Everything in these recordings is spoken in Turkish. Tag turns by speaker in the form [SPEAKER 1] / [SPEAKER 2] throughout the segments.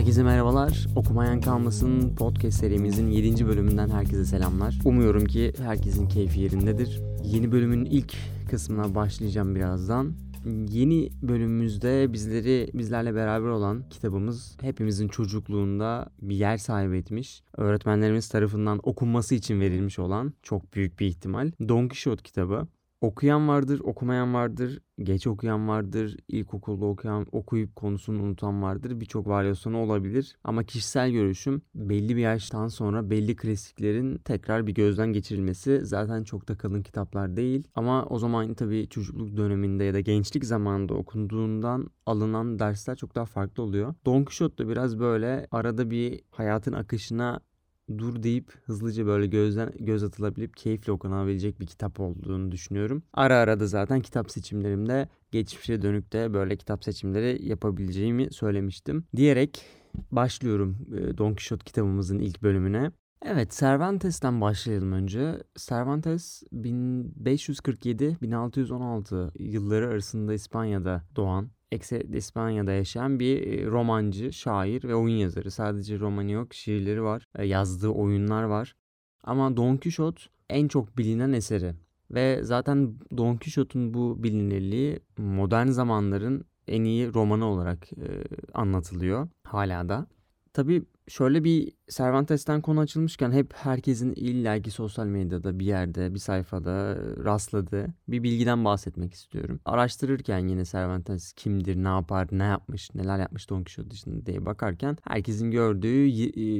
[SPEAKER 1] Herkese merhabalar. Okumayan Kalmasın podcast serimizin 7. bölümünden herkese selamlar. Umuyorum ki herkesin keyfi yerindedir. Yeni bölümün ilk kısmına başlayacağım birazdan. Yeni bölümümüzde bizleri bizlerle beraber olan kitabımız hepimizin çocukluğunda bir yer sahibi etmiş. Öğretmenlerimiz tarafından okunması için verilmiş olan çok büyük bir ihtimal Don Quixote kitabı. Okuyan vardır, okumayan vardır, geç okuyan vardır, ilkokulda okuyan, okuyup konusunu unutan vardır. Birçok varyasyonu olabilir. Ama kişisel görüşüm belli bir yaştan sonra belli klasiklerin tekrar bir gözden geçirilmesi zaten çok da kalın kitaplar değil. Ama o zaman tabii çocukluk döneminde ya da gençlik zamanında okunduğundan alınan dersler çok daha farklı oluyor. Don Quixote da biraz böyle arada bir hayatın akışına dur deyip hızlıca böyle gözden göz atılabilip keyifle okunabilecek bir kitap olduğunu düşünüyorum. Ara ara da zaten kitap seçimlerimde geçmişe dönük de böyle kitap seçimleri yapabileceğimi söylemiştim. Diyerek başlıyorum Don Quixote kitabımızın ilk bölümüne. Evet Cervantes'ten başlayalım önce. Cervantes 1547-1616 yılları arasında İspanya'da doğan Ekseriyetle İspanya'da yaşayan bir e, romancı, şair ve oyun yazarı. Sadece romanı yok, şiirleri var, e, yazdığı oyunlar var. Ama Don Quixote en çok bilinen eseri. Ve zaten Don Quixote'un bu bilinirliği modern zamanların en iyi romanı olarak e, anlatılıyor hala da. Tabii şöyle bir Cervantes'ten konu açılmışken hep herkesin illaki sosyal medyada bir yerde bir sayfada rastladığı bir bilgiden bahsetmek istiyorum. Araştırırken yine Cervantes kimdir, ne yapar, ne yapmış, neler yapmış Don Quixote dışında diye bakarken herkesin gördüğü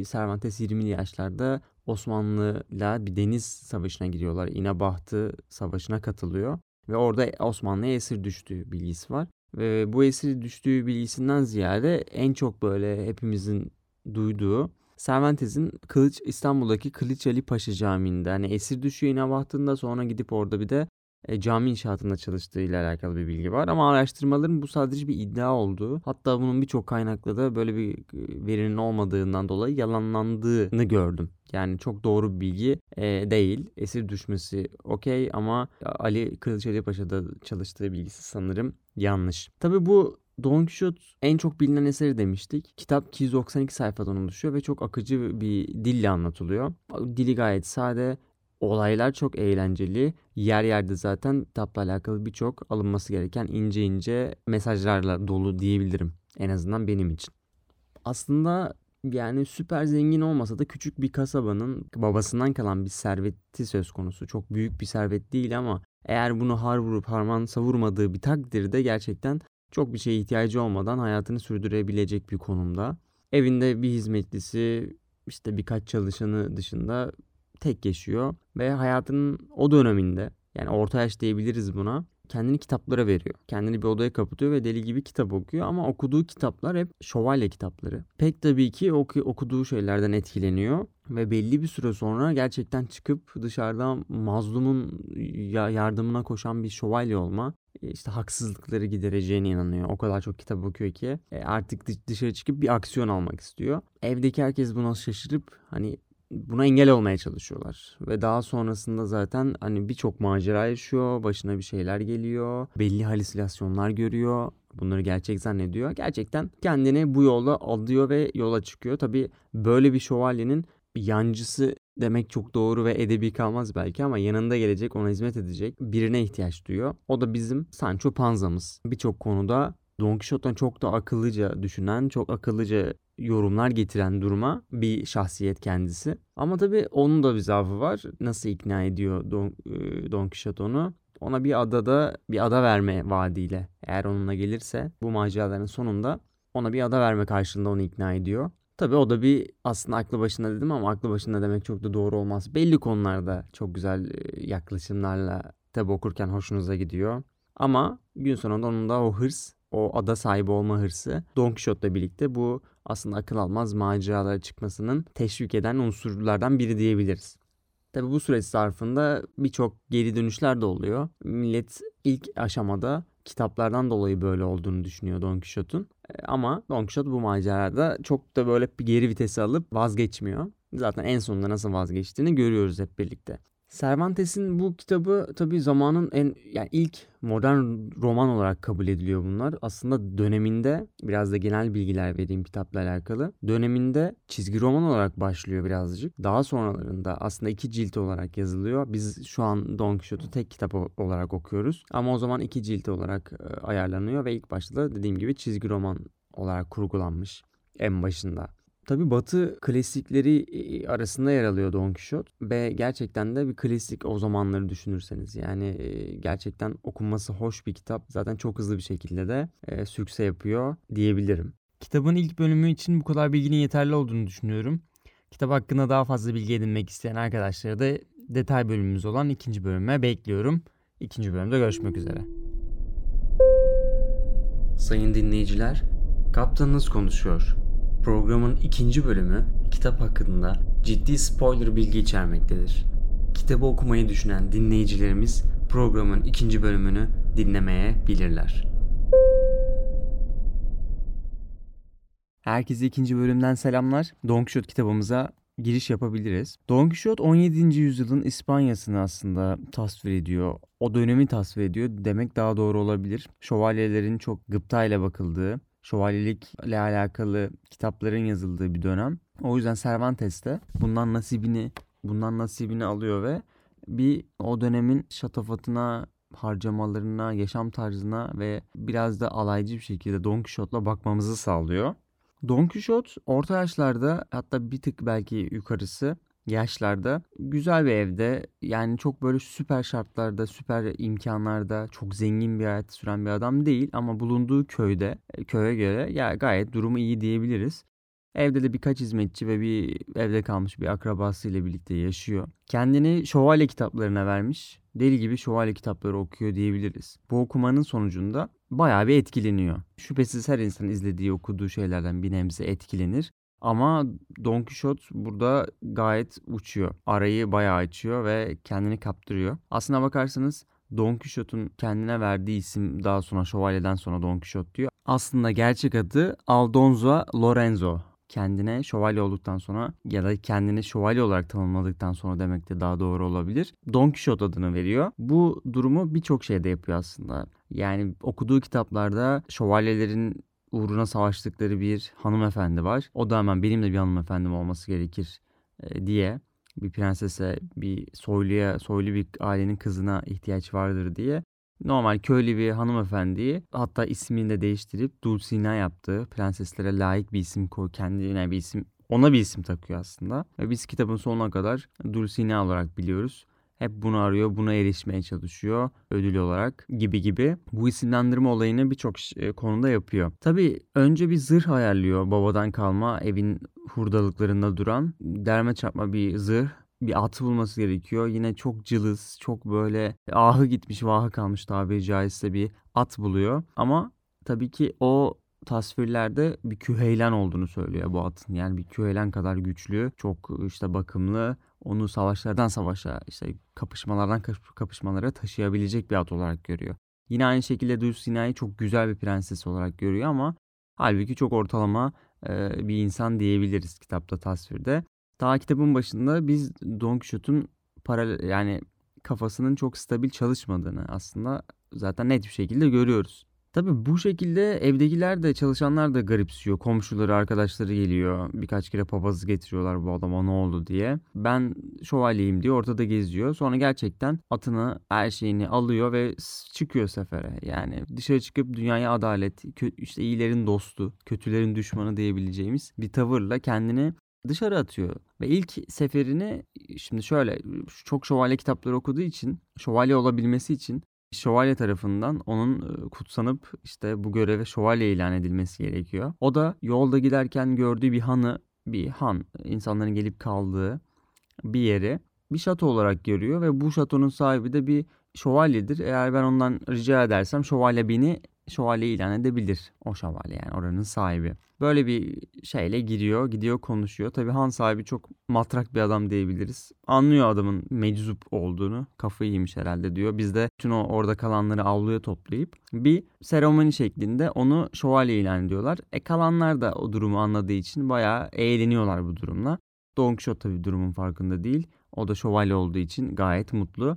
[SPEAKER 1] Cervantes 20'li yaşlarda Osmanlı'yla bir deniz savaşına gidiyorlar. İnebahtı savaşına katılıyor ve orada Osmanlı'ya esir düştüğü bilgisi var. Ve bu esir düştüğü bilgisinden ziyade en çok böyle hepimizin duyduğu Cervantes'in Kılıç İstanbul'daki Kılıç Ali Paşa Camii'nde hani esir düşüyor İnebahtında sonra gidip orada bir de e, cami inşaatında çalıştığı ile alakalı bir bilgi var. Ama araştırmaların bu sadece bir iddia olduğu hatta bunun birçok kaynakla da böyle bir e, verinin olmadığından dolayı yalanlandığını gördüm. Yani çok doğru bir bilgi e, değil. Esir düşmesi okey ama Ali Kılıç Ali Paşa'da çalıştığı bilgisi sanırım yanlış. Tabi bu Don Quixote en çok bilinen eseri demiştik. Kitap 292 sayfadan oluşuyor ve çok akıcı bir dille anlatılıyor. Dili gayet sade, olaylar çok eğlenceli. Yer yerde zaten kitapla alakalı birçok alınması gereken ince ince mesajlarla dolu diyebilirim. En azından benim için. Aslında yani süper zengin olmasa da küçük bir kasabanın babasından kalan bir serveti söz konusu. Çok büyük bir servet değil ama eğer bunu har vurup harman savurmadığı bir takdirde gerçekten çok bir şeye ihtiyacı olmadan hayatını sürdürebilecek bir konumda. Evinde bir hizmetlisi, işte birkaç çalışanı dışında tek yaşıyor ve hayatının o döneminde yani orta yaş diyebiliriz buna kendini kitaplara veriyor. Kendini bir odaya kapatıyor ve deli gibi kitap okuyor ama okuduğu kitaplar hep şövalye kitapları. Pek tabii ki oku, okuduğu şeylerden etkileniyor ve belli bir süre sonra gerçekten çıkıp dışarıdan mazlumun yardımına koşan bir şövalye olma işte haksızlıkları gidereceğine inanıyor. O kadar çok kitap okuyor ki e, artık dışarı çıkıp bir aksiyon almak istiyor. Evdeki herkes buna şaşırıp hani buna engel olmaya çalışıyorlar. Ve daha sonrasında zaten hani birçok macera yaşıyor. Başına bir şeyler geliyor. Belli halüsinasyonlar görüyor. Bunları gerçek zannediyor. Gerçekten kendini bu yolda alıyor ve yola çıkıyor. Tabii böyle bir şövalyenin yancısı demek çok doğru ve edebi kalmaz belki ama yanında gelecek, ona hizmet edecek birine ihtiyaç duyuyor. O da bizim Sancho Panza'mız. Birçok konuda Don Quixote'dan çok da akıllıca düşünen, çok akıllıca yorumlar getiren duruma bir şahsiyet kendisi. Ama tabii onun da bir zaafı var. Nasıl ikna ediyor Don, e, Don Quixote onu? Ona bir adada bir ada verme vaadiyle eğer onunla gelirse bu maceraların sonunda ona bir ada verme karşılığında onu ikna ediyor. Tabii o da bir aslında aklı başında dedim ama aklı başında demek çok da doğru olmaz. Belli konularda çok güzel e, yaklaşımlarla tabi okurken hoşunuza gidiyor. Ama gün sonunda onun da o hırs, o ada sahibi olma hırsı Don Quixote'la birlikte bu aslında akıl almaz maceralara çıkmasının teşvik eden unsurlardan biri diyebiliriz. Tabi bu süreç zarfında birçok geri dönüşler de oluyor. Millet ilk aşamada kitaplardan dolayı böyle olduğunu düşünüyor Don Quixote'un. E, ama Don Quixote bu macerada çok da böyle bir geri vitesi alıp vazgeçmiyor. Zaten en sonunda nasıl vazgeçtiğini görüyoruz hep birlikte. Cervantes'in bu kitabı tabii zamanın en yani ilk modern roman olarak kabul ediliyor bunlar. Aslında döneminde biraz da genel bilgiler vereyim kitapla alakalı. Döneminde çizgi roman olarak başlıyor birazcık. Daha sonralarında aslında iki cilt olarak yazılıyor. Biz şu an Don Quixote'u tek kitap olarak okuyoruz. Ama o zaman iki cilt olarak e, ayarlanıyor ve ilk başta da dediğim gibi çizgi roman olarak kurgulanmış en başında. Tabi Batı klasikleri arasında yer alıyor Don Quixote ve gerçekten de bir klasik o zamanları düşünürseniz. Yani gerçekten okunması hoş bir kitap. Zaten çok hızlı bir şekilde de e, sükse yapıyor diyebilirim. Kitabın ilk bölümü için bu kadar bilginin yeterli olduğunu düşünüyorum. Kitap hakkında daha fazla bilgi edinmek isteyen arkadaşlara da detay bölümümüz olan ikinci bölüme bekliyorum. İkinci bölümde görüşmek üzere. Sayın dinleyiciler, kaptanınız konuşuyor. Programın ikinci bölümü kitap hakkında ciddi spoiler bilgi içermektedir. Kitabı okumayı düşünen dinleyicilerimiz programın ikinci bölümünü dinlemeye bilirler. Herkese ikinci bölümden selamlar. Don Quixote kitabımıza giriş yapabiliriz. Don Quixote 17. yüzyılın İspanya'sını aslında tasvir ediyor. O dönemi tasvir ediyor demek daha doğru olabilir. Şövalyelerin çok gıptayla bakıldığı, şövalyelikle alakalı kitapların yazıldığı bir dönem. O yüzden Cervantes de bundan nasibini bundan nasibini alıyor ve bir o dönemin şatafatına, harcamalarına, yaşam tarzına ve biraz da alaycı bir şekilde Don Quixote'la bakmamızı sağlıyor. Don Quixote orta yaşlarda hatta bir tık belki yukarısı yaşlarda güzel bir evde yani çok böyle süper şartlarda, süper imkanlarda çok zengin bir hayat süren bir adam değil ama bulunduğu köyde e, köye göre ya gayet durumu iyi diyebiliriz. Evde de birkaç hizmetçi ve bir evde kalmış bir akrabası ile birlikte yaşıyor. Kendini şövalye kitaplarına vermiş. Deli gibi şövalye kitapları okuyor diyebiliriz. Bu okumanın sonucunda bayağı bir etkileniyor. Şüphesiz her insan izlediği, okuduğu şeylerden bir nebze etkilenir. Ama Don Quixote burada gayet uçuyor. Arayı bayağı açıyor ve kendini kaptırıyor. Aslına bakarsanız Don Quixote'un kendine verdiği isim daha sonra şövalyeden sonra Don Quixote diyor. Aslında gerçek adı Aldonza Lorenzo. Kendine şövalye olduktan sonra ya da kendini şövalye olarak tanımladıktan sonra demek de daha doğru olabilir. Don Quixote adını veriyor. Bu durumu birçok şeyde yapıyor aslında. Yani okuduğu kitaplarda şövalyelerin uğruna savaştıkları bir hanımefendi var. O da hemen benim de bir hanımefendim olması gerekir e, diye bir prensese, bir soyluya, soylu bir ailenin kızına ihtiyaç vardır diye normal köylü bir hanımefendiyi hatta ismini de değiştirip Dulcina yaptı. Prenseslere layık bir isim koy, kendine bir isim ona bir isim takıyor aslında. Ve biz kitabın sonuna kadar Dulcina olarak biliyoruz. Hep bunu arıyor, buna erişmeye çalışıyor ödül olarak gibi gibi. Bu isimlendirme olayını birçok e, konuda yapıyor. Tabii önce bir zırh ayarlıyor babadan kalma evin hurdalıklarında duran. Derme çarpma bir zırh bir at bulması gerekiyor. Yine çok cılız, çok böyle ahı gitmiş, vahı kalmış tabiri caizse bir at buluyor. Ama tabii ki o tasvirlerde bir küheylen olduğunu söylüyor bu atın. Yani bir küheylen kadar güçlü, çok işte bakımlı, onu savaşlardan savaşa, işte kapışmalardan kapışmalara taşıyabilecek bir at olarak görüyor. Yine aynı şekilde Dulcinea'yı çok güzel bir prenses olarak görüyor ama halbuki çok ortalama bir insan diyebiliriz kitapta tasvirde. Ta kitabın başında biz Don Quixote'un paralel yani kafasının çok stabil çalışmadığını aslında zaten net bir şekilde görüyoruz. Tabii bu şekilde evdekiler de çalışanlar da garipsiyor. Komşuları, arkadaşları geliyor. Birkaç kere papazı getiriyorlar bu adama ne oldu diye. Ben şövalyeyim diye ortada geziyor. Sonra gerçekten atını, her şeyini alıyor ve çıkıyor sefere. Yani dışarı çıkıp dünyaya adalet, işte iyilerin dostu, kötülerin düşmanı diyebileceğimiz bir tavırla kendini dışarı atıyor. Ve ilk seferini şimdi şöyle çok şövalye kitapları okuduğu için şövalye olabilmesi için şövalye tarafından onun kutsanıp işte bu göreve şövalye ilan edilmesi gerekiyor. O da yolda giderken gördüğü bir hanı, bir han, insanların gelip kaldığı bir yeri bir şato olarak görüyor ve bu şatonun sahibi de bir şövalyedir. Eğer ben ondan rica edersem şövalye beni şövalye ilan edebilir o şövalye yani oranın sahibi. Böyle bir şeyle giriyor, gidiyor konuşuyor. Tabii han sahibi çok matrak bir adam diyebiliriz. Anlıyor adamın meczup olduğunu. Kafayı yemiş herhalde diyor. Biz de bütün o orada kalanları avluya toplayıp bir seremoni şeklinde onu şövalye ilan ediyorlar. E kalanlar da o durumu anladığı için bayağı eğleniyorlar bu durumla. Don Quixote tabii durumun farkında değil. O da şövalye olduğu için gayet mutlu.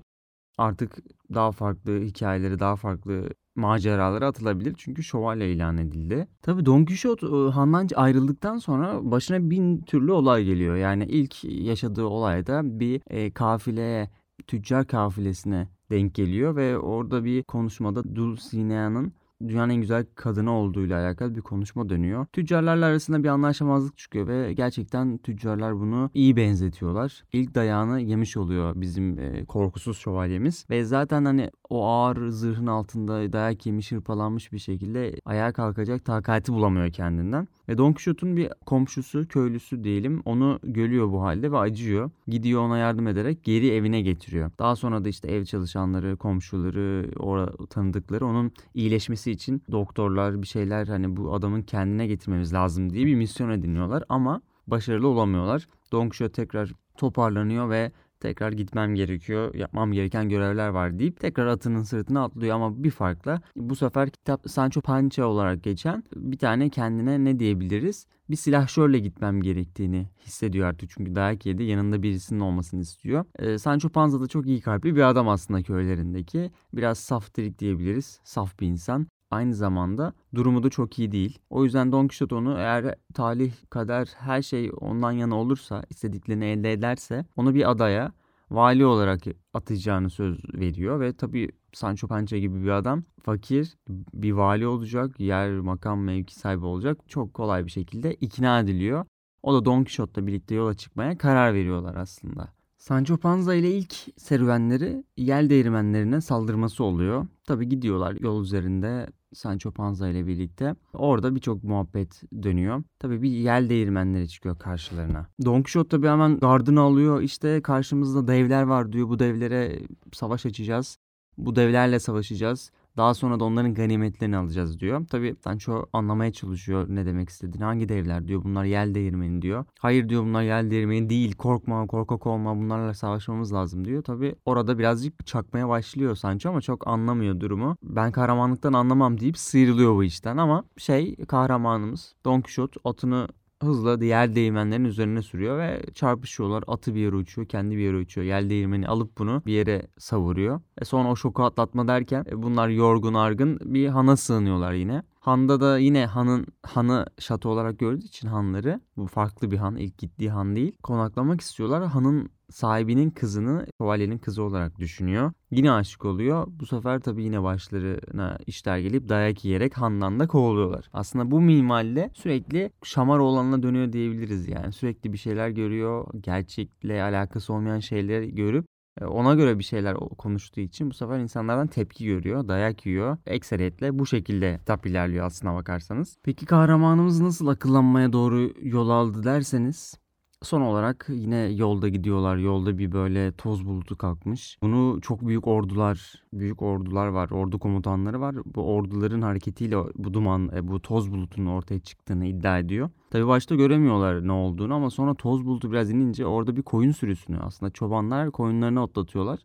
[SPEAKER 1] Artık daha farklı hikayeleri, daha farklı maceralara atılabilir. Çünkü şövalye ilan edildi. Tabii Don Quixote e, Han'dan ayrıldıktan sonra başına bin türlü olay geliyor. Yani ilk yaşadığı olayda bir e, kafileye, tüccar kafilesine denk geliyor ve orada bir konuşmada Dulcinea'nın dünyanın en güzel kadını olduğuyla alakalı bir konuşma dönüyor. Tüccarlarla arasında bir anlaşmazlık çıkıyor ve gerçekten tüccarlar bunu iyi benzetiyorlar. İlk dayağını yemiş oluyor bizim e, korkusuz şövalyemiz ve zaten hani o ağır zırhın altında dayak yemiş hırpalanmış bir şekilde ayağa kalkacak takati bulamıyor kendinden. Ve Don Quixote'un bir komşusu, köylüsü diyelim onu görüyor bu halde ve acıyor. Gidiyor ona yardım ederek geri evine getiriyor. Daha sonra da işte ev çalışanları, komşuları, orada tanıdıkları onun iyileşmesi için doktorlar bir şeyler hani bu adamın kendine getirmemiz lazım diye bir misyon ediniyorlar ama başarılı olamıyorlar. Don Quixote tekrar toparlanıyor ve tekrar gitmem gerekiyor, yapmam gereken görevler var deyip tekrar atının sırtına atlıyor ama bir farkla bu sefer kitap Sancho Pança olarak geçen bir tane kendine ne diyebiliriz? Bir silahşörle gitmem gerektiğini hissediyor artık çünkü dayak yedi yanında birisinin olmasını istiyor. Ee, Sancho Panza da çok iyi kalpli bir adam aslında köylerindeki. Biraz saftirik diyebiliriz. Saf bir insan aynı zamanda durumu da çok iyi değil. O yüzden Don Quixote onu eğer talih, kader her şey ondan yana olursa, istediklerini elde ederse onu bir adaya vali olarak atacağını söz veriyor ve tabii Sancho Pança gibi bir adam fakir bir vali olacak, yer, makam, mevki sahibi olacak. Çok kolay bir şekilde ikna ediliyor. O da Don Quixote'la birlikte yola çıkmaya karar veriyorlar aslında. Sancho Panza ile ilk serüvenleri yel değirmenlerine saldırması oluyor. Tabi gidiyorlar yol üzerinde Sancho Panza ile birlikte. Orada birçok muhabbet dönüyor. Tabi bir yel değirmenleri çıkıyor karşılarına. Don Quixote tabi hemen gardını alıyor. İşte karşımızda devler var diyor. Bu devlere savaş açacağız. Bu devlerle savaşacağız. Daha sonra da onların ganimetlerini alacağız diyor. Tabi Sancho anlamaya çalışıyor ne demek istediğini. Hangi devler diyor. Bunlar yel değirmeni diyor. Hayır diyor bunlar yel değirmeni değil. Korkma korkak olma bunlarla savaşmamız lazım diyor. Tabi orada birazcık çakmaya başlıyor Sancho ama çok anlamıyor durumu. Ben kahramanlıktan anlamam deyip sıyrılıyor bu işten ama şey kahramanımız Don Quixote atını hızla diğer değirmenlerin üzerine sürüyor ve çarpışıyorlar. Atı bir yere uçuyor, kendi bir yere uçuyor. Yel değirmeni alıp bunu bir yere savuruyor. E sonra o şoku atlatma derken e, bunlar yorgun argın bir hana sığınıyorlar yine. Han'da da yine hanın hanı şato olarak gördüğü için hanları bu farklı bir han ilk gittiği han değil. Konaklamak istiyorlar. Hanın sahibinin kızını şövalyenin kızı olarak düşünüyor. Yine aşık oluyor. Bu sefer tabii yine başlarına işler gelip dayak yiyerek Han'dan da kovuluyorlar. Aslında bu minvalde sürekli şamar olanına dönüyor diyebiliriz yani. Sürekli bir şeyler görüyor. Gerçekle alakası olmayan şeyleri görüp ona göre bir şeyler konuştuğu için bu sefer insanlardan tepki görüyor, dayak yiyor. Ekseriyetle bu şekilde kitap ilerliyor aslına bakarsanız. Peki kahramanımız nasıl akıllanmaya doğru yol aldı derseniz Son olarak yine yolda gidiyorlar. Yolda bir böyle toz bulutu kalkmış. Bunu çok büyük ordular, büyük ordular var. Ordu komutanları var. Bu orduların hareketiyle bu duman, e, bu toz bulutunun ortaya çıktığını iddia ediyor. Tabii başta göremiyorlar ne olduğunu ama sonra toz bulutu biraz inince orada bir koyun sürüsünü aslında çobanlar koyunlarını otlatıyorlar.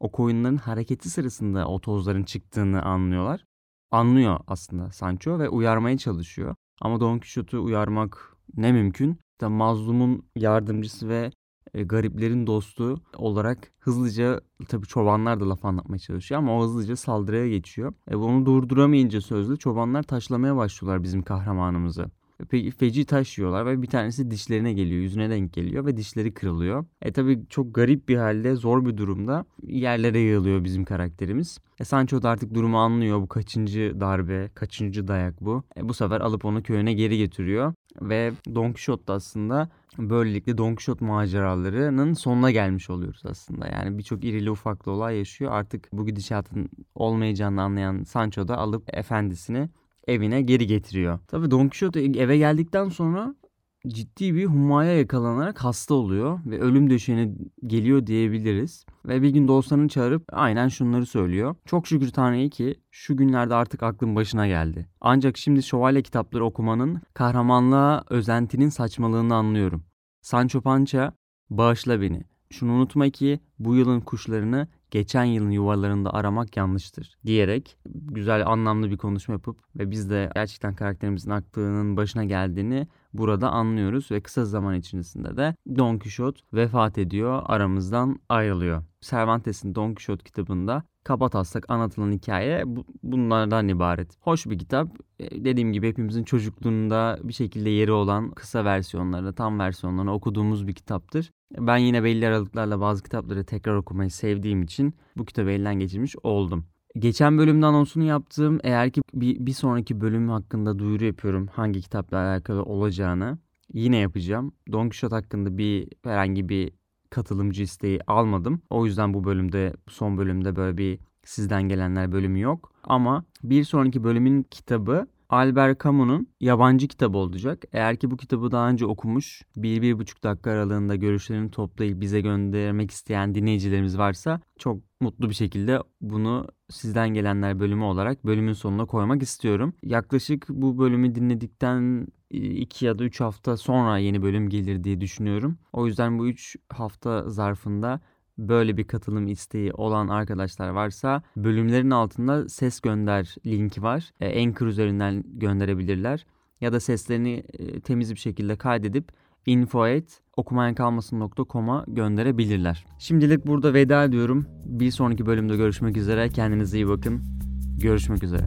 [SPEAKER 1] O koyunların hareketi sırasında o tozların çıktığını anlıyorlar. Anlıyor aslında Sancho ve uyarmaya çalışıyor. Ama Don Quixote'u uyarmak ne mümkün işte mazlumun yardımcısı ve e, gariplerin dostu olarak hızlıca tabii çobanlar da laf anlatmaya çalışıyor ama o hızlıca saldırıya geçiyor. E, bunu durduramayınca sözlü çobanlar taşlamaya başlıyorlar bizim kahramanımızı. Peki feci taş yiyorlar ve bir tanesi dişlerine geliyor, yüzüne denk geliyor ve dişleri kırılıyor. E tabi çok garip bir halde, zor bir durumda yerlere yığılıyor bizim karakterimiz. E Sancho da artık durumu anlıyor. Bu kaçıncı darbe, kaçıncı dayak bu. E bu sefer alıp onu köyüne geri getiriyor. Ve Don Quixote da aslında böylelikle Don Quixote maceralarının sonuna gelmiş oluyoruz aslında. Yani birçok irili ufaklı olay yaşıyor. Artık bu gidişatın olmayacağını anlayan Sancho da alıp efendisini evine geri getiriyor. Tabii Don Quixote eve geldikten sonra ciddi bir humaya yakalanarak hasta oluyor ve ölüm döşeğine geliyor diyebiliriz. Ve bir gün dostlarını çağırıp aynen şunları söylüyor. Çok şükür Tanrı'ya ki şu günlerde artık aklım başına geldi. Ancak şimdi şövalye kitapları okumanın kahramanlığa özentinin saçmalığını anlıyorum. Sancho Pança bağışla beni. şunu unutma ki bu yılın kuşlarını geçen yılın yuvalarında aramak yanlıştır diyerek güzel anlamlı bir konuşma yapıp ve biz de gerçekten karakterimizin aklının başına geldiğini burada anlıyoruz ve kısa zaman içerisinde de Don Quixote vefat ediyor, aramızdan ayrılıyor. Cervantes'in Don Quixote kitabında kabataslak anlatılan hikaye bu, bunlardan ibaret. Hoş bir kitap. E, dediğim gibi hepimizin çocukluğunda bir şekilde yeri olan kısa versiyonlarını, tam versiyonlarını okuduğumuz bir kitaptır. Ben yine belli aralıklarla bazı kitapları tekrar okumayı sevdiğim için bu kitabı elden geçirmiş oldum. Geçen bölümde anonsunu yaptığım eğer ki bir, bir sonraki bölüm hakkında duyuru yapıyorum hangi kitapla alakalı olacağını yine yapacağım. Don Quixote hakkında bir herhangi bir katılımcı isteği almadım. O yüzden bu bölümde son bölümde böyle bir sizden gelenler bölümü yok. Ama bir sonraki bölümün kitabı Albert Camus'un yabancı kitabı olacak. Eğer ki bu kitabı daha önce okumuş, bir, bir buçuk dakika aralığında görüşlerini toplayıp bize göndermek isteyen dinleyicilerimiz varsa çok mutlu bir şekilde bunu sizden gelenler bölümü olarak bölümün sonuna koymak istiyorum. Yaklaşık bu bölümü dinledikten 2 ya da 3 hafta sonra yeni bölüm gelir diye düşünüyorum. O yüzden bu 3 hafta zarfında böyle bir katılım isteği olan arkadaşlar varsa bölümlerin altında ses gönder linki var. E, Anchor üzerinden gönderebilirler. Ya da seslerini e, temiz bir şekilde kaydedip info@okumayankalmasın.com'a gönderebilirler. Şimdilik burada veda ediyorum. Bir sonraki bölümde görüşmek üzere. Kendinize iyi bakın. Görüşmek üzere.